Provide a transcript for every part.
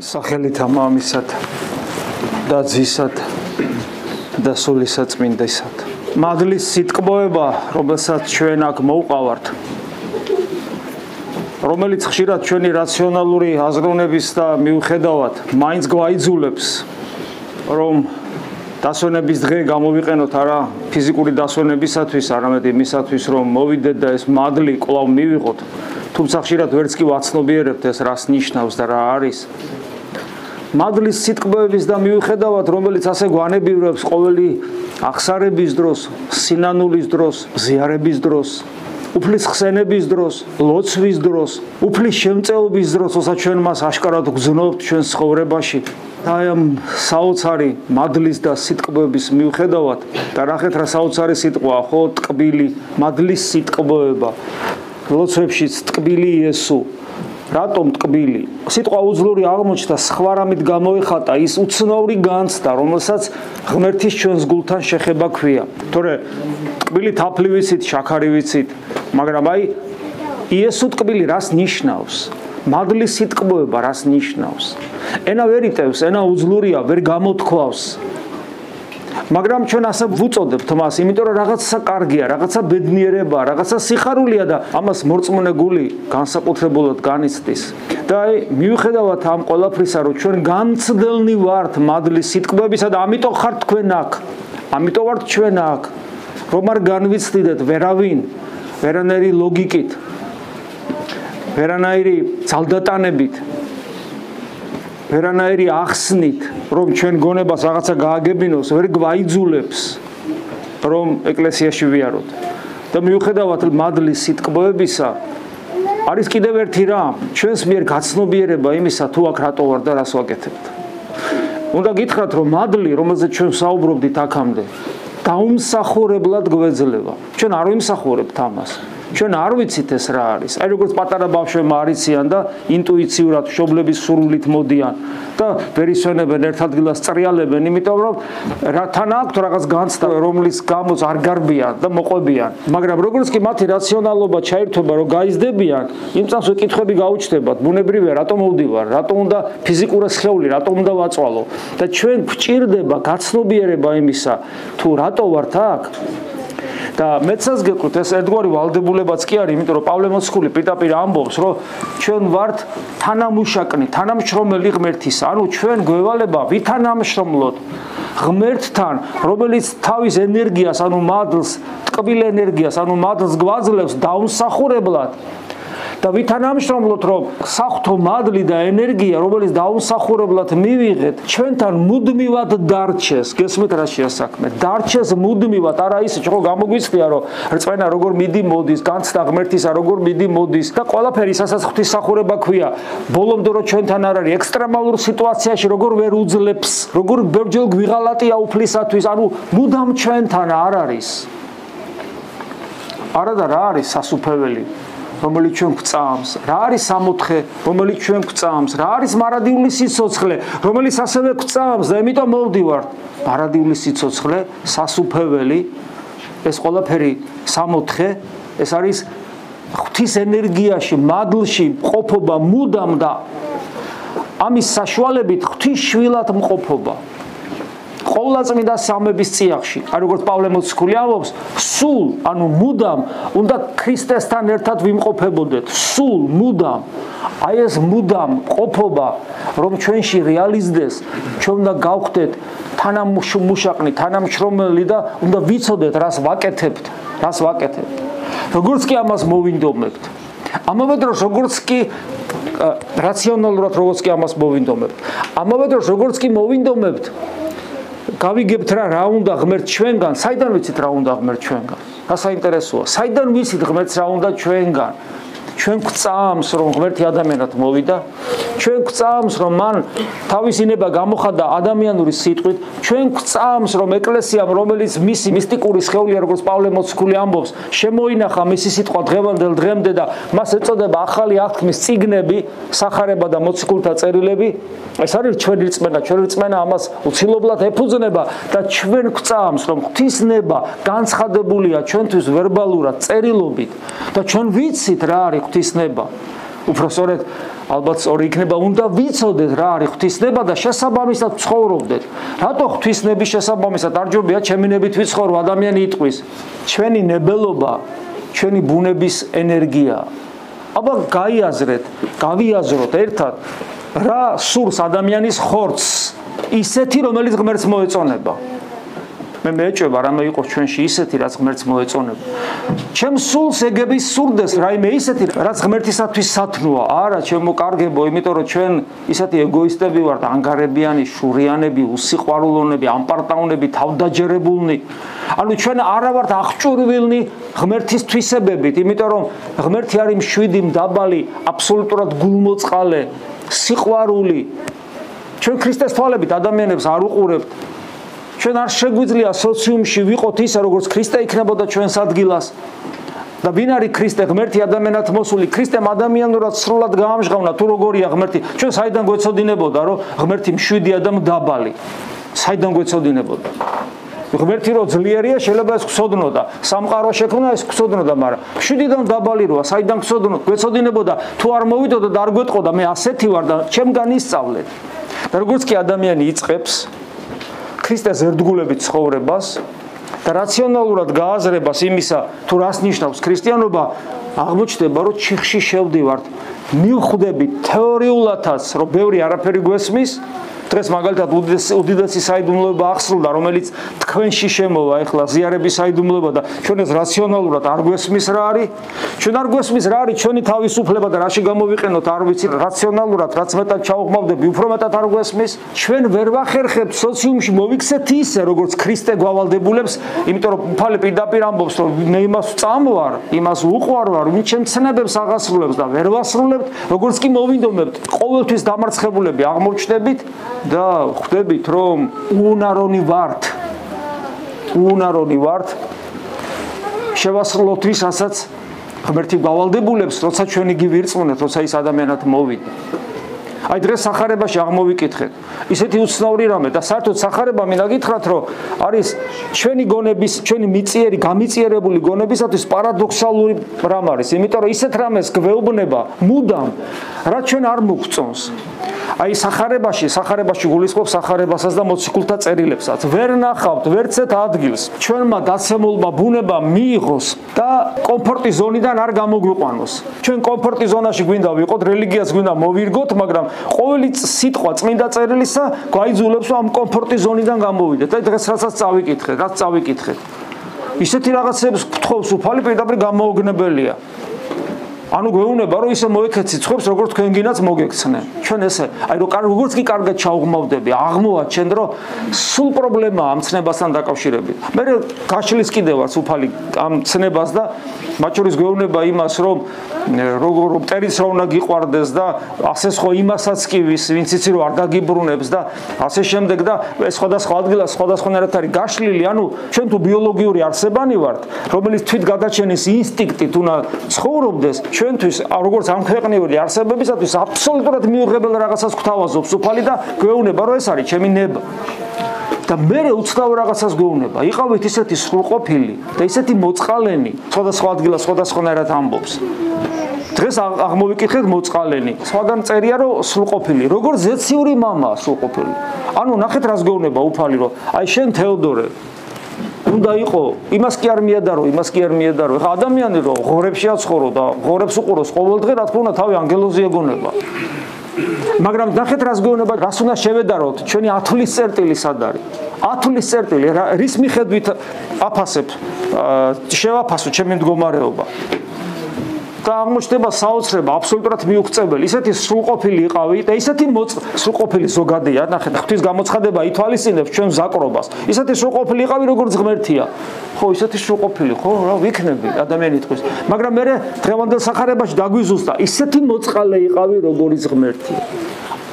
სახელით ამამისად და ძისად და სულისაწმინდესად. მადლის სიტკბოება, რომელსაც ჩვენ აქ მოუყავართ. რომელიც ხშირად ჩვენი რაციონალური აზროვნების და მიუხედავად მაინც გვაიძულებს რომ დასვენების დღე გამოვიყენოთ არა ფიზიკური დასვენებისათვის, არამედ იმისათვის, რომ მოვიდეთ და ეს მადლი კვლავ მივიღოთ. თუმცა ხშირად ვერც კი ვაცნობიერებთ ეს რას ნიშნავს და რა არის. მადლის სიტყვების და მიუხედავად, რომელიც ასე გვანებიერებს ყოველი ახსარების დროს, სინანულის დროს, ზიარების დროს, უფლის ხსენების დროს, ლოცვის დროს, უფლის შემწეობის დროს, ოცა ჩვენ მას აშკარად გძნობთ ჩვენ ცხოვრებაში. და ამ საოცარი მადლის და სიტყვების მიუხედავად და რახეთ რა საოცარი სიტყვა ხო, ტკბილი, მადლის სიტყვება. ლოცვებშიც ტკბილი იესო რატომ ტკბილი? სიტყვა უძლური აღმოჩნდა, სხვა რამით გამოიხატა ის უცნაური განცდა, რომელსაც ღმერთის ჩვენს გულთან შეხება ქვია. თორე ტკბილი თაფლი ვიცით, შაქარი ვიცით, მაგრამ აი იესო ტკბილი რას ნიშნავს? მადლის სიტყვება რას ნიშნავს? ენა ვერ იტევს, ენა უძლურია, ვერ გამოთქვავს. მაგრამ ჩვენ ასე ვუწოდებთ მას, იმიტომ რომ რაღაცა კარგია, რაღაცა ბედნიერება, რაღაცა სიხარულია და ამას მორწმუნე გული განსაკუთრებულად განიცდის. და აი, მიუხედავად ამ ყველაფრისა, რომ ჩვენ განცდელნი ვართ მადლის სიტყვებისა და ამიტომ ხართ თქვენ აქ. ამიტომ ვართ ჩვენ აქ. რომ არ განვიცდიდეთ ვერავინ, ვერანაირი ლოგიკით, ვერანაირი ძალდატანებით, ვერანაირი ახსნით, რომ ჩვენ გონებას რაღაცა გააგებინოს, ვერ გვაიძულებს, რომ ეკლესიაში ვიაროთ. და მიუხედავად მადლის სიტყვებისა, არის კიდევ ერთი რამ, ჩვენს მიერ გაცნობიერება იმისა, თუ აქ რატო ვარ და რას ვაკეთებთ. უნდა გითხრათ, რომ მადლი, რომელზეც ჩვენ საუბრობდით აქამდე, დაუმსახურებლად გვეძლება. ჩვენ არ ვიმსახურებთ ამას. ჩვენ არ ვიცით ეს რა არის. აი როგორც პატარა ბავშვებმა არიციან და ინტუიციურად შობლების სრულით მოდიან და ვერისვენებენ ერთ ადგილას წრიალებენ, იმიტომ რომ რა თან აქვთ რაღაც განცდა, რომლის გამოც არ გარბიან და მოყვებიან. მაგრამ როგორც კი მათი რაციონალობა ჩაირთვება, რომ გაიზდებიან, იმ წამს ეკითხები გაუჩნდებათ, ბუნებრივია, რატომ მოვდივარ, რატომ უნდა ფიზიკური სხეული, რატომ უნდა ვაწვალო? და ჩვენ გვჭირდება გაცნობიერება იმისა, თუ რატო ვართ აქ და მეცას გეკვრით ეს ერთგვარი ვალდებულებაც კი არის, იმიტომ რომ პავლე მოციქული პირდაპირ ამბობს, რომ ჩვენ ვართ თანამუშაკნი, თანამშრომელი ღმერთის, ანუ ჩვენ გვევალება ვითანამშრომლოთ ღმერთთან, რომელიც თავის ენერგიას, ანუ მადლს, ტკბილ ენერგიას, ანუ მადლს გვაძლევს დაუნსახურებლად და ვითანამშრომლოთ რომ სახთო მადლი და ენერგია რომელიც დაუსახურებლად მივიღეთ ჩვენთან მუდმივად დარჩეს. გესმით რა შეასაქმე? დარჩეს მუდმივად. არა ისე რომ გამოგვიცდია რომ რწმენა როგორ მიდი მოდის განცდა ღმერთისა როგორ მიდი მოდის და ყველაფერი სასაც ღვთისახურება ქვია. ბოლომდე რომ ჩვენთან არ არის ექსტრემალურ სიტუაციაში როგორ ვერ უძლებს როგორ ბერჯელ გვიღალატია უფლისათვის. ანუ მუდამ ჩვენთან არ არის. არა და რა არის სასუფეველი რომელიც ჩვენ გვწამს, რა არის სამოთხე, რომელიც ჩვენ გვწამს, რა არის მარადიული სიცოცხლე, რომელიც ასევე გვწამს და ამიტომ მოვდივარ. მარადიული სიცოცხლე, სასუფეველი, ეს ყველაფერი სამოთხე, ეს არის ღვთის ენერგიაში, მადლში ყოფობა მუდამ და ამის საშუალებით ღვთის შვილად მყოფობა. ყოვლადწმიდა სამების წიაღში, აი როგორც პავლე მოციქული ამბობს, სულ, ანუ მუდამ უნდა ქრისტესთან ერთად ვიმყოფებოდეთ, სულ მუდამ. აი ეს მუდამ ყოფობა, რომ ჩვენში რეალიზდეს, ჩვენ უნდა გავხდეთ თანამშრომლი, თანამშრომელი და უნდა ვიცოდეთ, რას ვაკეთებთ, რას ვაკეთებთ. როგორც კი ამას მოვინდომებთ. ამავე დროს როგორც კი რაციონალურად როგორც კი ამას მოვინდომებთ. ამავე დროს როგორც კი მოვინდომებთ გავიგებთ რა რა უნდა ღმერთ ჩვენგან, საიდან ვიცით რა უნდა ღმერთ ჩვენგან? რა საინტერესოა? საიდან ვიცით ღმერთს რა უნდა ჩვენგან? ჩვენ გვწამს რომ ღმერთი ადამიანად მოვიდა ჩვენ გვწამს რომ მან თავისინება გამოხატა ადამიანური სიტყვით ჩვენ გვწამს რომ ეკლესიამ რომელიც მისი მისტიკური სხეულია როგორც პავლე მოციქული ამბობს შემოინახა მისი სიტყვა დღევანდელ დღემდე და მას ეწოდება ახალი აღთქმის ციგნები სახარება და მოციქულთა წერილები. ეს არის ჩვენი რწმენა ჩვენი რწმენა ამას უცილობლად ეფუძნება და ჩვენ გვწამს რომ ღვთისნება განცხადებულია ჩვენთვის ვერბალურად წერილობით. და ჩვენ ვიცით რა არის ღვთისნება უფრო სწორედ ალბათ სწორი იქნება უნდა ვიცოდეთ რა არის ღვთისნება და შესაბამისად ცხოვრობდეთ. რატო ღვთისნების შესაბამისად არ ჯობია ჩემი ნებით ვიცხოვრო ადამიანი იტყვის ჩვენი ნებელობა ჩვენი ბუნების ენერგია. აბა გაიაზრეთ, გავიაზროთ ერთად რა სურს ადამიანის ხორცს ისეთი რომელიც ღმერთს მოეწონება. მე მეეჭება რამე იყოს ჩვენში ისეთი რაც ღმერთს მოეწონება. ჩემ სულს ეგების სურდეს რაიმე ისეთი რაც ღმერთისათვის სათნოა. არა, ჩემო კარგებო, იმიტომ რომ ჩვენ ისეთი ეგოისტები ვართ, ანგარებიანი, შურიანები, უსიყვარულონები, ამპარტაუნები, თავდაჯერებულნი. ანუ ჩვენ არა ვართ აღჭურვილნი ღმერთის თვისებებით, იმიტომ რომ ღმერთი არის მშვიდი, მდაბალი, აბსოლუტურად გულმოწყალე, სიყვარული. ჩვენ ქრისტეს თვალებით ადამიანებს არ უყურებთ ჩვენ არ შეგვიძლია სოციუმში ვიყოთ ისე როგორც ქრისტე იქნებოდა ჩვენს ადგილას და ვინ არის ქრისტე? ღმერთი ადამიანად მოსული. ქრისტემ ადამიანურად სრულად გაამჟღავნა. თუ როგორია ღმერთი? ჩვენ საიდან გვეცოდინებოდა რომ ღმერთი მშვიდია და მდაბალი? საიდან გვეცოდინებოდა? ღმერთი რო ძლიერია შეიძლება ეს გსოდნოდა სამყარო შექმნა ეს გსოდნოდა მაგრამ მშვიდი და მდაბალი როა? საიდან გსოდნო გვეცოდინებოდა? თუ არ მოვიდოდა და არ გვეტყოდა მე ასეთი ვარ და ჩემგან ისწავლეთ და როგორც კი ადამიანი იწખებს ქრისტეს ერთგულებით ცხოვრებას და რაციონალურად გააზრებას იმისა, თუ რას ნიშნავს ქრისტიანობა, აღმოჩნდება, რომ ჩიხში შევდივართ. მივხვდებით თეორიულადაც, რომ ბევრი არაფერი გვესმის, დღეს მაგალითად უდიდესი საიდუმლოება ახსრულდა, რომელიც თქვენში შემოვა, ეხლა ზიარების საიდუმლოება და ჩვენ ეს რაციონალურად არ გვესმის რა არის? ჩვენ არ გვესმის რა არის ჩვენი თავისუფლება და რაში გამოვიყენოთ, არ ვიცი, რაციონალურად, რაც მეტად ჩაუღმავდები, უფრო მეტად არ გვესმის. ჩვენ ვერ ვახერხებთ სოციუმში მოვიქცეთ ისე, როგორც ქრისტე გავალდებულებს, იმიტომ რომ უფალი პირდაპირ ამბობს, რომ მე იმას წამვარ, იმას უყვარ ვარ, ვინ ჩემ ცნებებს აღასრულებს და ვერ ვასრულებთ, როგორც კი მოვინდომებთ, ყოველთვის დამარცხებულები აღმოჩნდებით. და ხვდებით რომ უნარონი ვართ. უნარონი ვართ. შევასრულოთ ვისაც ღმერთი გავალდებულებს როცა ჩვენი გივირწმუნეთ როცა ის ადამიანად მოვიდა აი დღეს сахарებაში აღმოვიკითხეთ. ისეთი უცნაური რამე და საერთოდ сахарება მინდა გითხრათ რომ არის ჩვენი გონების ჩვენი მიწიერი გამიწიერებული გონებისათვის парадоксალური რამ არის იმიტომ რომ ისეთ რამეს გვეუბნება მუდამ რაც ჩვენ არ მოგწონს. აი сахарებაში, сахарებაში გულისხმობს сахарებასაც და მოციქულთა წერილებსაც. ვერ ნახავთ ვერცეთ ადგილს. ჩვენმა გაცემულმა ბუნება მიიღოს და კომფორტის ზონიდან არ გამოგვიყვანოს. ჩვენ კომფორტის ზონაში გვინდა ვიყოთ, რელიგიას გვინდა მოვირგოთ, მაგრამ ყოველი სიტყვა წმინდა წერილისა გვაიძულებს რომ ამ კომფორტის ზონიდან გამოვიდეთ. აი დღეს რასაც წავიკითხეთ, რაც წავიკითხეთ. ისეთი რაღაცებს გთხოვს უფალი პირდაპირ გამოოგნებელია. ანუ გვეუბნება რომ ისე მოიქეცი ცხობს როგორც თქვენ გინაც მოგექცნენ. ჩვენ ესე აი რომ როგორც კი კარგად ჩაუღმავდები აღმოაჩენ რომ სულ პრობლემა ამ ცნებასთან დაკავშირებით. მე გაშლის კიდევაც უფალი ამ ცნებას და მათ შორის გვეუბნება იმას რომ როგორ რომ ტერიც რა უნდა გიყვარდეს და ასე სხვა იმასაც კი ვის ვინც იცი რომ არ დაგიბრუნებს და ასე შემდეგ და ეს სხვადასხვა ადგილას სხვადასხვანაირად არის გაშლილი ანუ ჩვენ თუ ბიოლოგიური არსებანი ვართ რომელიც თვით გადაჩენის ინსტინქტით უნდა ცხოვრობდეს ჩვენთვის როგორც ამ ქვეყნიური არსებებისათვის აბსოლუტურად მიუღებელ რაღაცას გვთავაზობს. უფალი და გვეუბნება რომ ეს არის ჩემი ნება. და მე უცნაურ რაღაცას გვეუბნება. იყავით ისეთი სრულყოფილი და ისეთი მოწყალენი სხვადასხვა ადგილას სხვადასხვანაირად ამბობს. დღეს აღმოვიკითხეთ მოწყალენი. სხვაგან წერია რომ სრულყოფილი როგორ ზეციური მამაა სრულყოფილი. ანუ ნახეთ რას გვეუბნება უფალი რომ აი შენ თეოდორე უნდა იყო. იმას კი არ მიადარო იმას კი არ მიადარო. ხა ადამიანი რო ღორებში აცხოვრო და ღორებს უყუროს ყოველდღე რა თქმა უნდა თავი ანგელოზი ეგონება. მაგრამ ნახეთ რას გეუბნება რას უნდა შევედაროთ? ჩვენი ათulis წერტილი სად არის? ათulis წერტილი რის მიხედვით აფასებ შევაფასო ჩემი მდგომარეობა და აღმოჩნდება საოცრება აბსოლუტურად მიუღწეველი. ისეთი სრულყოფილი იყავი და ისეთი სრულყოფილი ზოგადია, ნახეთ, ღვთის გამოცხადება ითვალისწინებს ჩვენ ზაკრობას. ისეთი სრულყოფილი იყავი როგორც ღმერთია. ხო, ისეთი სრულყოფილი, ხო, რა ვიქნები ადამიანი თქვის. მაგრამ მე დღევანდელ სახარებაში დაგვიზუსტა, ისეთი მოწყალე იყავი როგორც ღმერთია.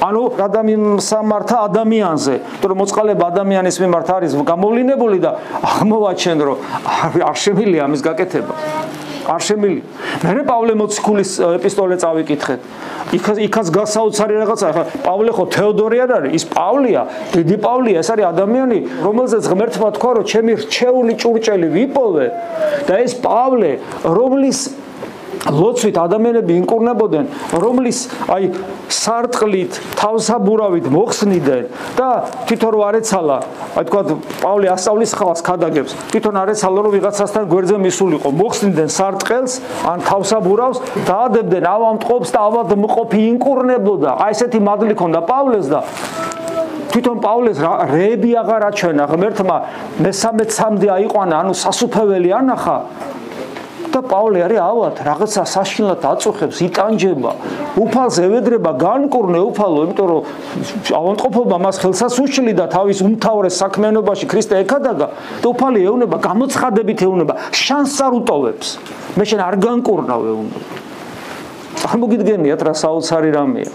ანუ ადამიანს სამართა ადამიანზე, თორე მოწყალება ადამიანის მიმართ არის გამოვლინებული და აღმოვაჩენ რომ არ შემილია ამის გაკეთება. არ შემილი. მე პავლე მოციქულის ეპისტოლე წავიკითხეთ. იქაც იქაც გასაოცარი რაღაცა. ხა პავლე ხო თეოდორი არ არის, ის პავლია, დიდი პავლია, ეს არის ადამიანი, რომელზეც ღმერთმა თქვა, რომ ჩემი რჩეული ჭურჭელი ვიპოვე და ეს პავლე, რომლის ლოცვით ადამიანები ინკურნებოდნენ, რომლის აი სარტყლით, თავსაბურავით მოხსნიდნენ და თვითონ რო არეცალა, აი თქვა პავლე ასწავლის ხალხს ქადაგებს, თვითონ არეცალა რომ ვიღაცასთან გვერდზე მისულიყო, მოხსნიდნენ სარტყელს, ან თავსაბურავს, დაადებდნენ ავამტყობს და ავადმყოფი ინკურნებოდა. აი ესეთი მადლი ქონდა პავლეს და თვითონ პავლეს რეები აღარ აჩვენა ღმერთმა მესამე ცამდე აიყვანა ანუ სასუფეველი ანახა და პავლე არის ავად რაღაცა საშინლად აწუხებს იტანჯება უფალს ევედრება განკურნე უფალო იმიტომ რომ ავანტყოფობა მას ხელსას უშლიდა თავის უმთავრეს საქმიანობაში ქრისტე ეკადაგა და უფალი ეუნება გამოცხადებით ეუნება შანსს არ უტოვებს. მე შენ არ განკურნავ ეუნება. წარმოგიდგენიათ რა საოცარი რამეა.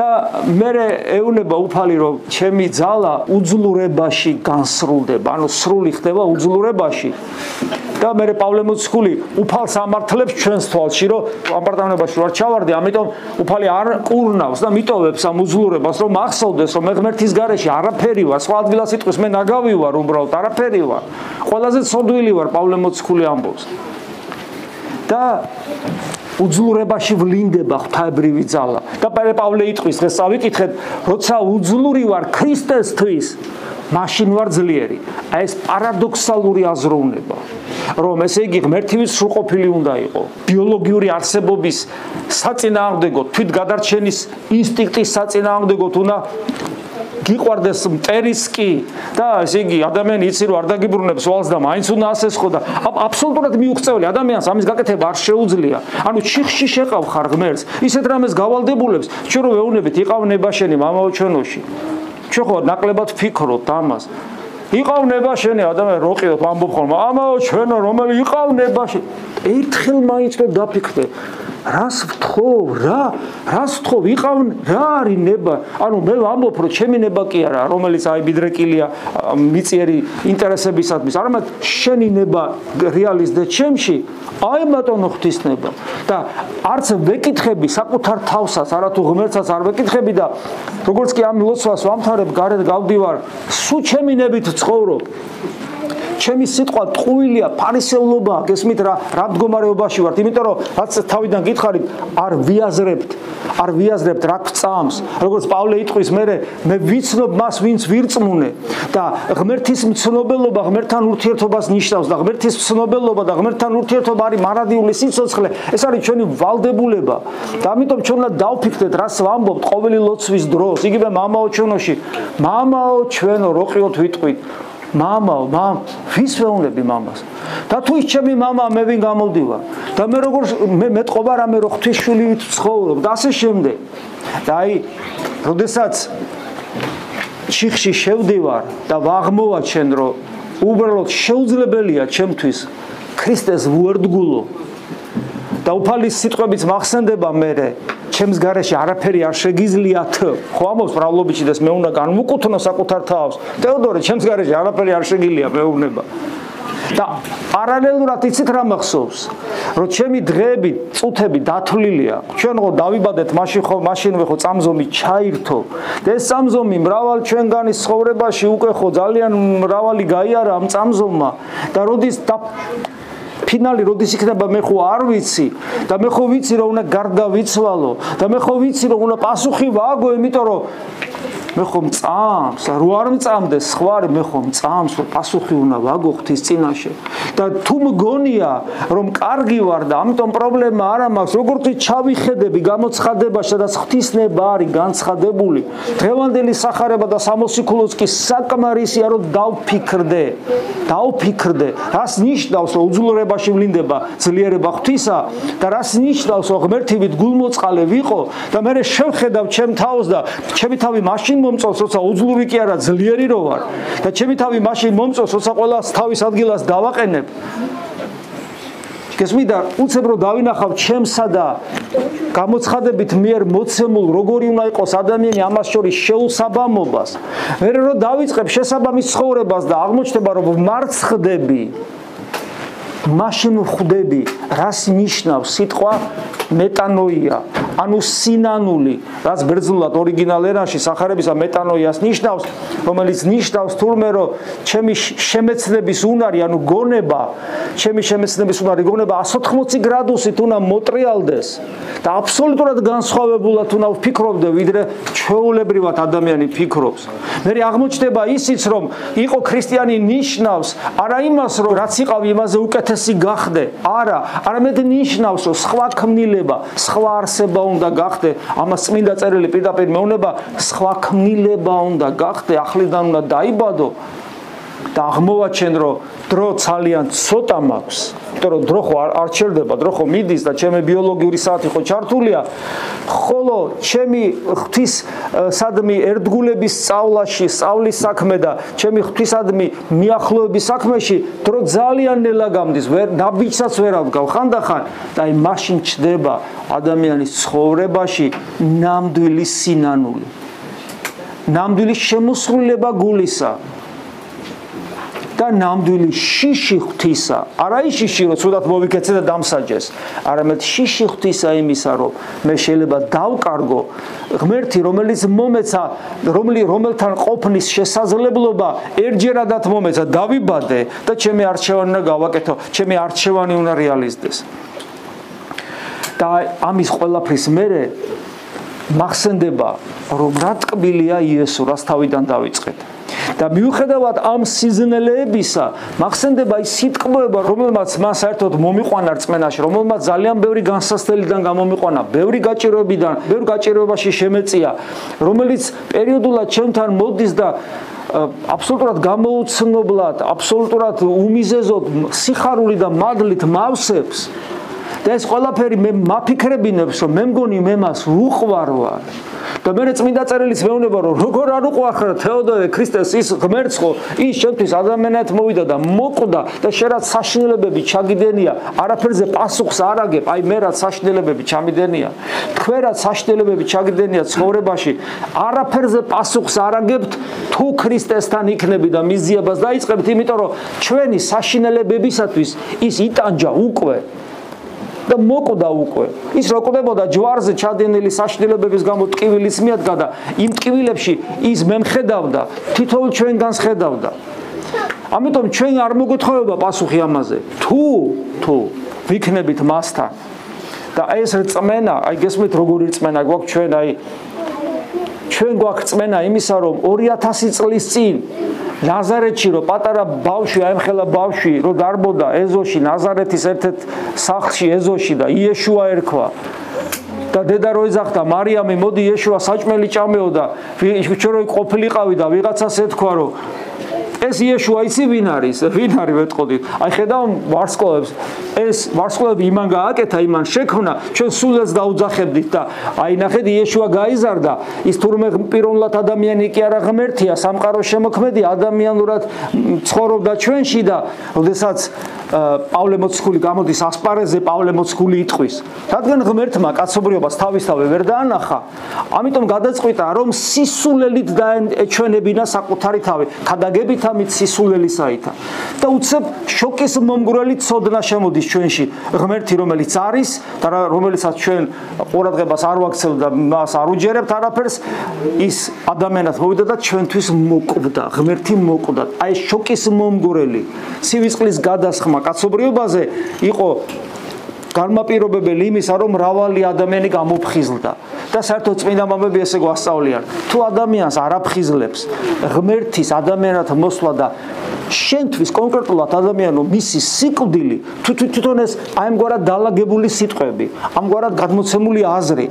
და მე ეუნება უფალი რომ ჩემი ძალა უძლურებაში განსრულდება ანუ სრული ხდება უძლურებაში და მე პავლე მოციქული უფალს ამართლებს ჩვენს თვალში რომ ამპარტამებაში ვარ ჩავარდი ამიტომ უფალი არ კურნავს და მიტოვებს ამ უძლურებას რომ ახსოვდეს რომ მე ღმერთის გარეშე არაფერი ვარ. სხვა ადგილას იტყვის მე ნაგავი ვარ უბრალოდ არაფერი ვარ. ყველაზე ცოდვილი ვარ პავლე მოციქული ამბობს. და უძლურებაში ვლინდება ღვთაებრივი ძალა. და პავლე იტყვის დღეს წავიკითხეთ როცა უძლური ვარ ქრისტესთვის მაშინ ვარ ძლიერი. აი ეს პარადოქსალური აზროვნება რომ ესე იგი ღმერთივის სრულყოფილი უნდა იყო. ბიოლოგიური არსებობის საწინააღმდეგო თვით გადარჩენის ინსტინქტის საწინააღმდეგო უნდა გიყვარდეს მტერისკი და ესე იგი ადამიანი იცი რომ არ დაგიბრუნებს ვალს და მაინც უნდა ასეს ხო და აბსოლუტურად მიუღწეველი ადამიანს ამის გაკეთება არ შეუძლია. ანუ ჩიხში შეყავ ხარ ღმერთს ისეთ რამეს გავალდებულებს ჩვენ რო ვეუნებით იყავ ნებაშენი მამაო ჩვენოში ჩვენ ხო ნაკლებად ფიქრობთ ამას იყავ ნებაშენი ადამიანი როყიოთ ამბობ ხოლმე. ამაო ჩვენო რომელი იყავ ნებაში ერთხელ მაინც რო დაფიქრდე რას ვთხოვ რა? რას ვთხოვ? ვიყავ რა არის ნება? ანუ მე ვამბობ რომ ჩემი ნება კი არა რომელიც აი ბიდრეკილია მიწიერი ინტერესებისადმის არამედ შენი ნება რეალიზდე ჩემში აი ბატონო ღვთისნება. და არც ვეკითხები საკუთარ თავსაც არათუ ღმერთსაც არ ვეკითხები და როგორც კი ამ ლოცვას ვამთავრებ გარეთ გავდივარ სუ ჩემი ნებით ცხოვრობ ჩემი სიტყვა ტყუილია ფარისეულობა გესმით რა რა მდგომარეობაში ვართ. იმიტომ რომ რაც თავიდან გითხარით არ ვიაზრებთ არ ვიაზრებთ რა გწამს. როგორც პავლე იტყვის მე მე ვიცნობ მას ვინც ვირწმუნე და ღმერთის მცნობელობა ღმერთთან ურთიერთობას ნიშნავს და ღმერთის მცნობელობა და ღმერთთან ურთიერთობა არის მარადიული სიცოცხლე. ეს არის ჩვენი ვალდებულება და ამიტომ ჩვენ უნდა დავფიქრდეთ რას ვამბობთ ყოველი ლოცვის დროს. იგივე მამაო ჩვენოში. მამაო ჩვენო როყიოთ ვიტყვით мама, мам, ვის ვეუნები მამას? და თუ ის ჩემი мама მე ვინ გამოდივა? და მე როგორ მე მეტყობა რა მე რო ღვთისშვილი ვცხოვრობ და ასე შემდეგ. და აი, როდესაც ჩიხში შევდივარ და ვაღმოვაჩენ რომ უბრალოდ შეუძლებელია ჩემთვის ქრისტეს ვუერთგულო და უფალის სიტყვებიც მახსენდება მე ჩემს garaში არაფერი არ შეგიძლიათ. ხო ამობს ბრავლობიჩი და მე უნდა განმუკუთვნო საკუთარ თავს. თეოდორე ჩემს garashi არაფერი არ შეგიძლია მეუბნება. და პარალელურად იცით რა მახსოვს? რომ ჩემი დღეები წუთები დათვლილია. ჩვენ ხო დავიბადეთ მაშინ ხო მაშინვე ხო წამზომი ჩაირთო. და ეს წამზომი მრავალ ჩვენგანის ცხოვრებაში უკვე ხო ძალიან მრავალი გაიარა ამ წამზომმა. და როდის ფინალი როდის იქნება მე ხო არ ვიცი. და მე ხო ვიცი რომ უნდა გარდა ვიცვალო და მე ხო ვიცი რომ უნდა პასუხი ვაგო იმიტომ რომ მე ხომ წამს, რო არ მწამდეს ხვარი, მე ხომ წამს, რომ პასუხი უნდა ვაგო ღვთის წინაშე. და თუ მგონია, რომ კარგი ვარ და ამიტომ პრობლემა არ მაქვს, როგორც ჩავიხედები გამოცხადებაში და ღვთისნება არის განცხადებული. დღევანდელი სახარება და სამოსიქულოც კი საკმარისია, რომ დავფიქრდე. დავფიქრდე, რას ნიშნავს, რომ უძლურებაში ვლინდება ძლიერება ღვთისა და რას ნიშნავს, რომ ღმერთივით გულმოწყალე ვიყო და მე შევხედავ ჩემ თავს და ჩემი თავი მაშინ მომწონს, როცა უძლური კი არა, ძლიერი რო ვარ და ჩემი თავი მაშინ მომწონს, როცა ყოველას თავის ადგილას დავაყენებ. გესმიდა, უცებრო დავინახავ ჩემსა და გამოცხადებით მიერ მოცემულ როგორი უნდა იყოს ადამიანი ამას შორის შეუსაბამობას. მე რო დავიწყებ შესაბამის ცხოვრებას და აღმოჩნდება რომ მარცხდები მაშინ ხვდები რას ნიშნავს სიტყვა მეტანოია ანუ სინანული რაც ბერძნულად ორიგინალ ენაში სახარებისა მეტანოიას ნიშნავს რომელიც ნიშნავს თურმე რომ ჩემი შემეცნების უნარი ანუ გონება ჩემი შემეცნების უნარი გონება 180 გრადუსით უნდა მოტრიალდეს და აბსოლუტურად განსხვავებულად უნდა ვფიქრობდე ვიდრე ჩვეულებრივად ადამიანი ფიქრობს. მე აღმოჩნდება ისიც რომ იყო ქრისტიანი ნიშნავს არა იმას რომ რაც იყავ იმაზე უკეთესი გახდე. არა არამედ ნიშნავს რომ სხვა ქმნილება სხვა არსება უნდა გახდე ამას წმინდა წერილი პირდაპირ მეუნება სხვა ქმნილება უნდა გახდე ახლიდან უნდა დაიბადო და აღმოვაჩენ რომ დრო ძალიან ცოტა მაქვს. იმიტომ რომ დრო ხო არ ჩერდება დრო ხო მიდის და ჩემი ბიოლოგიური საათი ხო ჩართულია. ხოლო ჩემი ღვთის სადმი ერთგულების სწავლაში სწავლის საქმე და ჩემი ღვთისადმი მიახლოების საქმეში დრო ძალიან ნელა გამდის ვერ ნაბიჯსაც ვერ ავგავ ხანდახან და აი მაშინ ჩდება ადამიანის ცხოვრებაში ნამდვილი სინანული. ნამდვილი შემოსრულება გულისა და ნამდვილი შიში ღვთისა, არა ის შიში, რომ თუდად მოვიქეცე და დამსაჯეს, არამედ შიში ღვთისა იმისა, რომ მე შეიძლება დავკარგო ღმერთი, რომელიც მომეცა, რომლი რომელთან ყოფნის შესაძლებლობა ერთჯერადად მომეცა, დავიბადე და ჩემი არჩევანი უნდა გავაკეთო, ჩემი არჩევანი უნდა რეალიზდეს. და ამის ყველაფრის მერე მახსენდება, რომ რა ტკბილია იესო, რას თავიდან დავიწყეთ. და მიუხედავად ამ სიზნელეებისა, მახსენდება ის სიტყვება, რომელმაც მას საერთოდ მომიყვანა რწმენაში, რომელმაც ძალიან ბევრი განსასწრებიდან გამომიყვანა, ბევრი გაჭიროებიდან, ბევრ გაჭიროებაში შემეწია, რომელიც პერიოდულად ჩემთან მოდის და აბსოლუტურად გამოუცნობლად, აბსოლუტურად უმიზეზოდ სიხარული და მადლით მავსებს და ეს ყველაფერი მე მაფიქრებინებს, რომ მე მგონი მე მას უყვარ ვარ. და მე წმინდა წერილის მეუბნება რომ როგორ არ უყვახრა თეოდორე ქრისტეს ის ღმერთს ხო ის შემთთვის ადამიანად მოვიდა და მოკვდა და შერაც საშინელებები ჩაგიდენია. არაფერზე პასუხს არ აგებ. აი მე რაც საშინელებები ჩამიდენია? თქვენაც საშინელებები ჩაგიდენია ცხოვრებაში? არაფერზე პასუხს არ აგებთ თუ ქრისტესთან იქნები და მიზიებას დაიწყებთ იმიტომ რომ ჩვენი საშინელებებისათვის ის იტანჯა უკვე და მოკვდა უკვე. ის რო კვდებოდა ჯვარზე ჩადენილი საშნელებების გამო ტკივილის მიადგა და იმ ტკივილებში ის მემხედავდა, თითოეულ ჩვენგანს ხედავდა. ამიტომ ჩვენ არ მოგეთხოვება პასუხი ამაზე. თუ თუ ვიქნებით მასთან და ეს რწმენა, აი გესმით როგორი რწმენა გვაქვს ჩვენ აი ჩვენ გვაქვს რწმენა იმისა რომ 2000 წლის წინ ნაზარეთში რო პატარა ბავშვი აემხელა ბავშვი რო დარბოდა ეზოში ნაზარეთის ერთ-ერთ სახლში ეზოში და იეშუა ერქვა. და დედა რო ეძახდა მარიამი მოდი იეშუა საჭმელი ჭამეო და ჩვენ რო ყოფილიყავი და ვიღაცას ეთქვა რომ ეს იეშუა იცი ვინ არის? ვინ არის ვეტყოდით? აი ხედავ ვარსკვლავებს. ეს ვარსკვლავები იმან გააკეთა, იმან შექმნა, ჩვენ სულელს დაუძახებდით და აი ნახეთ იეშუა გაიზარდა. ის თურმე პიროვნულად ადამიანი კი არა ღმერთია, სამყაროს შემოქმედი ადამიანურად ცხოვრობდა ჩვენში და ოდესაც პავლე მოციქული გამოდის ასპარეზზე პავლე მოციქული იტყვის რადგან ღმერთმა კაცობრიობას თავისთავე ვერ დაანახა ამიტომ გადაწყვიტა რომ სისულელით დაეჩვენებინა საკუთარი თავი ამით სისულელისაითა და უცებ შოკის მომგვრელი ცოდნა შემოდის ჩვენში. ღმერთი რომელიც არის და რომელიცაც ჩვენ ყურადღებას არ ვაქცევ და მას არ უჯერებთ არაფერს ის ადამიანად მოვიდა და ჩვენთვის მოკვდა ღმერთი მოკვდა. აი შოკის მომგვრელი ცივისყლის გადასხმა კაცობრიობაზე იყო განმაპირობებელი იმისა, რომ მრავალი ადამიანი გამოფხიზლდა. და საერთოდ წმინდა მამები ესე გვასწავლიან, თუ ადამიანს არ აფხიზლებს ღმერთის ადამიანად მოსვლა და შენთვის კონკრეტულად ადამიანო მისი სიკვდილი თუ თვითონ ეს აიმგვარად დაალაგებული სიტყვები, ამგვარად გადმოცემული აზრი.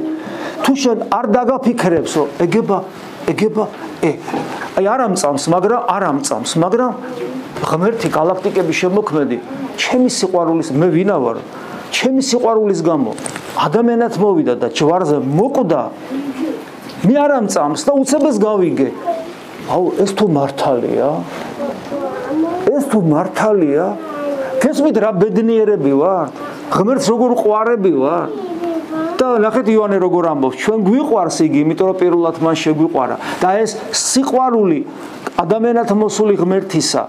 თუ შენ არ დაგაფიქრებს, რომ ეგება ეგება ე აი არ ამწამს, მაგრამ არ ამწამს, მაგრამ ღმერთი galaktikების შემოქმედი ჩემი სიყვარულის მე ვინა ვარ ჩემი სიყვარულის გამო ადამიანად მოვიდა და ჯვარზე მოკვდა. მე არ ამწამს და უცებეს გავიგე. აუ ეს თუ მართალია? ეს თუ მართალია? ქესმით რა ბედნიერები ვარ? ღმერთს როგორ ყვარები ვარ? და ნახეთ ივანე როგორ ამბობს. ჩვენ გვიყვარს იგი იმიტომ რომ პირველად მან შეგვიყვარა. და ეს სიყვარული ადამიანად მოსული ღმერთისა,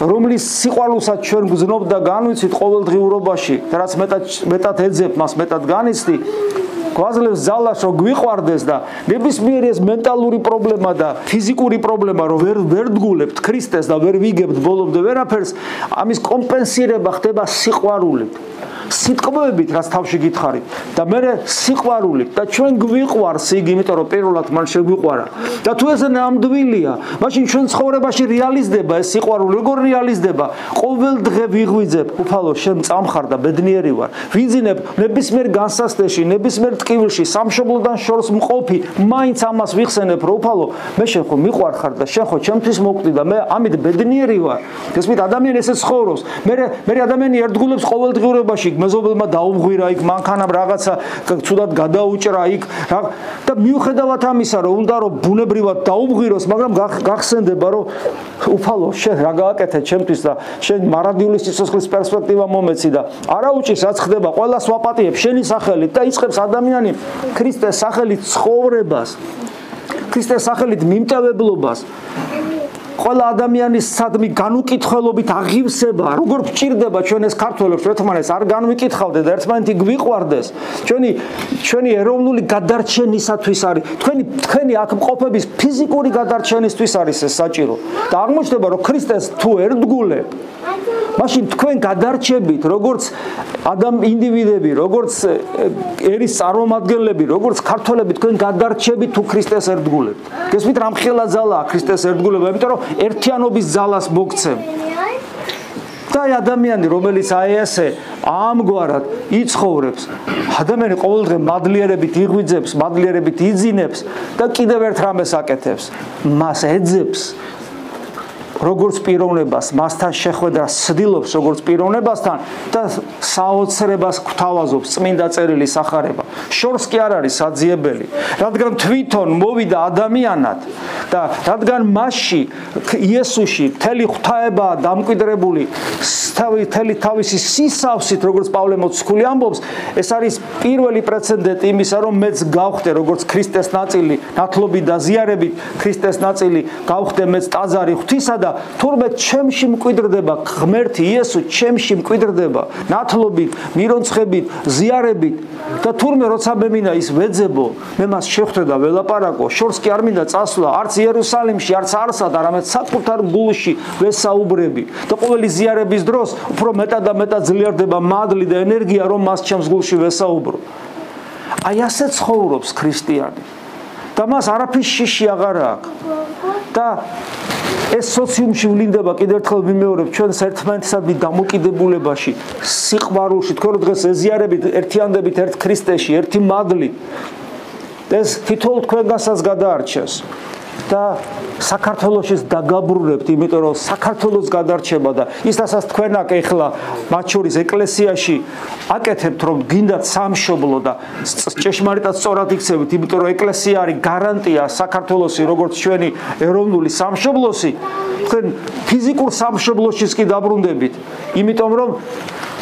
რომლის სიყვარულსაც ჩვენ გზნობ და განვიცით ყოველდღიურობაში, და რაც მეტად მეტად ეძებ მას მეტად განიცდი, გვაძლევს ძალას რომ გვიყვარდეს და ნებისმიერი ეს მენტალური პრობლემა და ფიზიკური პრობლემა რომ ვერ ვერ დგულებთ ქრისტეს და ვერ ვიგებთ ბოლომდე ვერაფერს ამის კომპენსირება ხდება სიყვარულით სიტყვებით რაც თავში გითხარით და მე სიყვარულით და ჩვენ გვიყვარს იგი იმიტომ რომ პირველად მან შეგვიყვარა. და თუ ეს ნამდვილია მაშინ ჩვენ ცხოვრებაში რეალიზდება ეს სიყვარული როგორ რეალიზდება? ყოველ დღე ვიღვიძებ უფალო შენ წამხარ და ბედნიერი ვარ. ვიძინებ ნებისმიერ განსასწრებში ნებისმიერ ტკივილში სამშობლოდან შორს მყოფი მაინც ამას ვიხსენებ რომ უფალო მე შენ ხო მიყვარხარ და შენ ხო ჩემთვის მოკვდი და მე ამით ბედნიერი ვარ. ეს მით ადამიანი ესე ცხოვრობს. მე მე ადამიანი ერთგულებს ყოველდღიურობაში მეზობელმა დაუმღვირა იქ მანქანა რაღაცა ცუდად გადაუჭრა იქ და მიუხედავად ამისა რომ უნდა რომ ბუნებრივად დაუმღვიროს მაგრამ გახსენდება რომ უფალო შენ რა გააკეთე ჩემთვის და შენ მარადიული სიცოცხლის პერსპექტივა მომეცი და არა უჭის რაც ხდება ყოველას ვაპატიებ შენი სახელით და იწყებს ადამიანი ქრისტეს სახელით ცხოვრებას ქრისტეს სახელით მიმტევებლობას ყველა ადამიანის სადმი განუკითხელობით აღივსება, როგორ გჭირდება ჩვენ ეს ქართველებს ერთმანეთს არ განვიკითხავდეთ და ერთმანეთი გვიყვარდეს. ჩვენი ჩვენი ეროვნული გადარჩენისათვის არის, თქვენი თქვენი აქ მყოფების ფიზიკური გადარჩენისთვის არის ეს საჭირო. და აღმოჩნდება, რომ ქრისტეს თუ ერდგულებ, მაშინ თქვენ გადარჩებით, როგორც ადამ ინდივიდები, როგორც ერის წარმომადგენლები, როგორც ქართველები, თქვენ გადარჩებით თუ ქრისტეს ერდგულებთ. გესმით რა მხელა ძალაა ქრისტეს ერდგულება, იმიტომ რომ ერთიანობის ძალას მოგცემ. და ადამიანი, რომელიც აი ესე ამგვარად იცხოვრებს, ადამიანი ყოველდღე მადლიერებით იღვიძებს, მადლიერებით იძინებს და კიდევ ერთ რამეს აკეთებს, მას ეძებს როგორც პიროვნებას მასთან შეხვედრა სდილობს როგორც პიროვნებასთან და საოცრებას გვთავაზობს წმინდა წერილი სახარება. შორს კი არ არის საძიებელი რადგან თვითონ მოვიდა ადამიანად და რადგან მასში იესოში მთელი ღვთაება დამკვიდრებული თავი თელი თავისი სისავსით როგორც პავლე მოციქული ამბობს ეს არის პირველი პრეცედენტი იმისა რომ მეც გავხდე როგორც ქრისტეს ნაწილი ნათლობით და ზიარებით ქრისტეს ნაწილი გავხდე მეც ტაძარი ღვთისა და თურმე ჩემში მკვიდრდება ღმერთი იესო ჩემში მკვიდრდება ნათლობით მირონცხებით ზიარებით. და თურმე როცა მე მინდა ის ვეძებო მე მას შეხვდე და ველაპარაკო. შორს კი არ მინდა წასვლა არც იერუსალიმში არც არსად არამედ საკუთარ გულში ვესაუბრები. და ყოველი ზიარების დროს უფრო მეტად და მეტად ძლიერდება მადლი და ენერგია რომ მას ჩემს გულში ვესაუბრო. აი ასე ცხოვრობს ქრისტიანი. და მას არაფრის შიში აღარ აქვს და ეს სოციუმში ვლინდება კიდევ ერთხელ ვიმეორებ ჩვენს ერთმანეთსადმი დამოკიდებულებაში სიყვარულში თქვენ დღეს ეზიარებით ერთიანდებით ერთ ქრისტეში ერთი მადლი. ეს თითოეულ თქვენგანსაც გადაარჩეს და საქართველოსის დაგაბრუნებთ, იმიტომ რომ საქართველოს გადარჩება და ისასაც თქვენ აქ ეხლა მათ შორის ეკლესიაში აკეთებთ, რომ გინდათ სამშობლო და ჭეშმარიტად სწორად იქცევით, იმიტომ რომ ეკლესია არის გარანტია საქართველოსი როგორც ჩვენი ეროვნული სამშობლოსი, თქვენ ფიზიკურ სამშობლოშიც კი დაბრუნდებით, იმიტომ რომ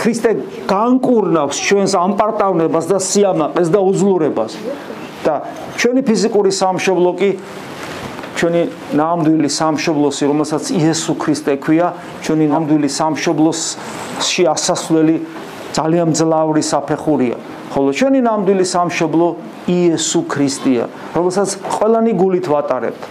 ქრისტე განკურნავს ჩვენს ამპარტავნებას და სიამაყეს და უძლურებას. და ჩვენი ფიზიკური სამშობლო კი ჩვენი ნამდვილი სამშობლოსი, რომელსაც იესო ქრისტე ქვია, ჩვენი ნამდვილი სამშობლოსში ასასვლელი ძალიან ძლავრი საფეხურია. ხოლო ჩვენი ნამდვილი სამშობლო იესო ქრისტეა, რომელსაც ყველანი გულით ვატარებთ.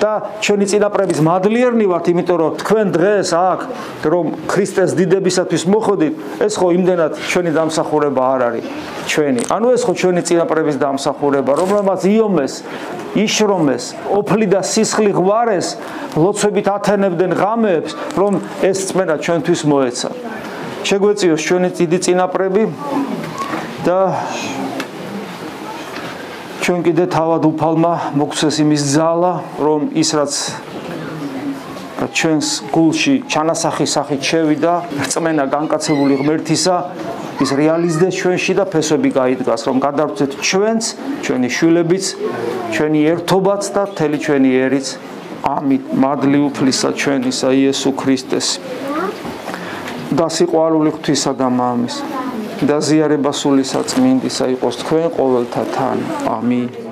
და ჩვენი წინაპრების მადლიერნი ვართ, იმიტომ რომ თქვენ დღეს აქ რომ ქრისტეს დიდებისათვის მოხდით, ეს ხო იმდენად ჩვენი დამსახურება არ არის ჩვენი. ანუ ეს ხო ჩვენი წინაპრების დამსახურება, რომელმაც იომეს, იშრომეს, ოფლი და სისხლი ღვარეს, ლოცვებით ათენებდნენ ღამეებს, რომ ეს წმენა ჩვენთვის მოეცა. შეგვეციოს ჩვენი დიდი წინაპრები და ჩვენ კიდე თავად უფალმა მოგცეს იმის ძალა, რომ ის რაც ჩვენს გულში ჩანასახის სახით შევიდა, რწმენა განკაცებული ღმერთისა, ის რეალიზდეს ჩვენში და ფესვები გაიდგას, რომ გადავწეთ ჩვენც, ჩვენი შვილებიც, ჩვენი ერთობაც და თელი ჩვენი ერიც. ამით მადლი უფლისა ჩვენისა იესო ქრისტეს. და სიყვარული ღვთისა და მამის და ზიარება სული საწმინდისა იყოს თქვენ ყოველთა თან. ამინ.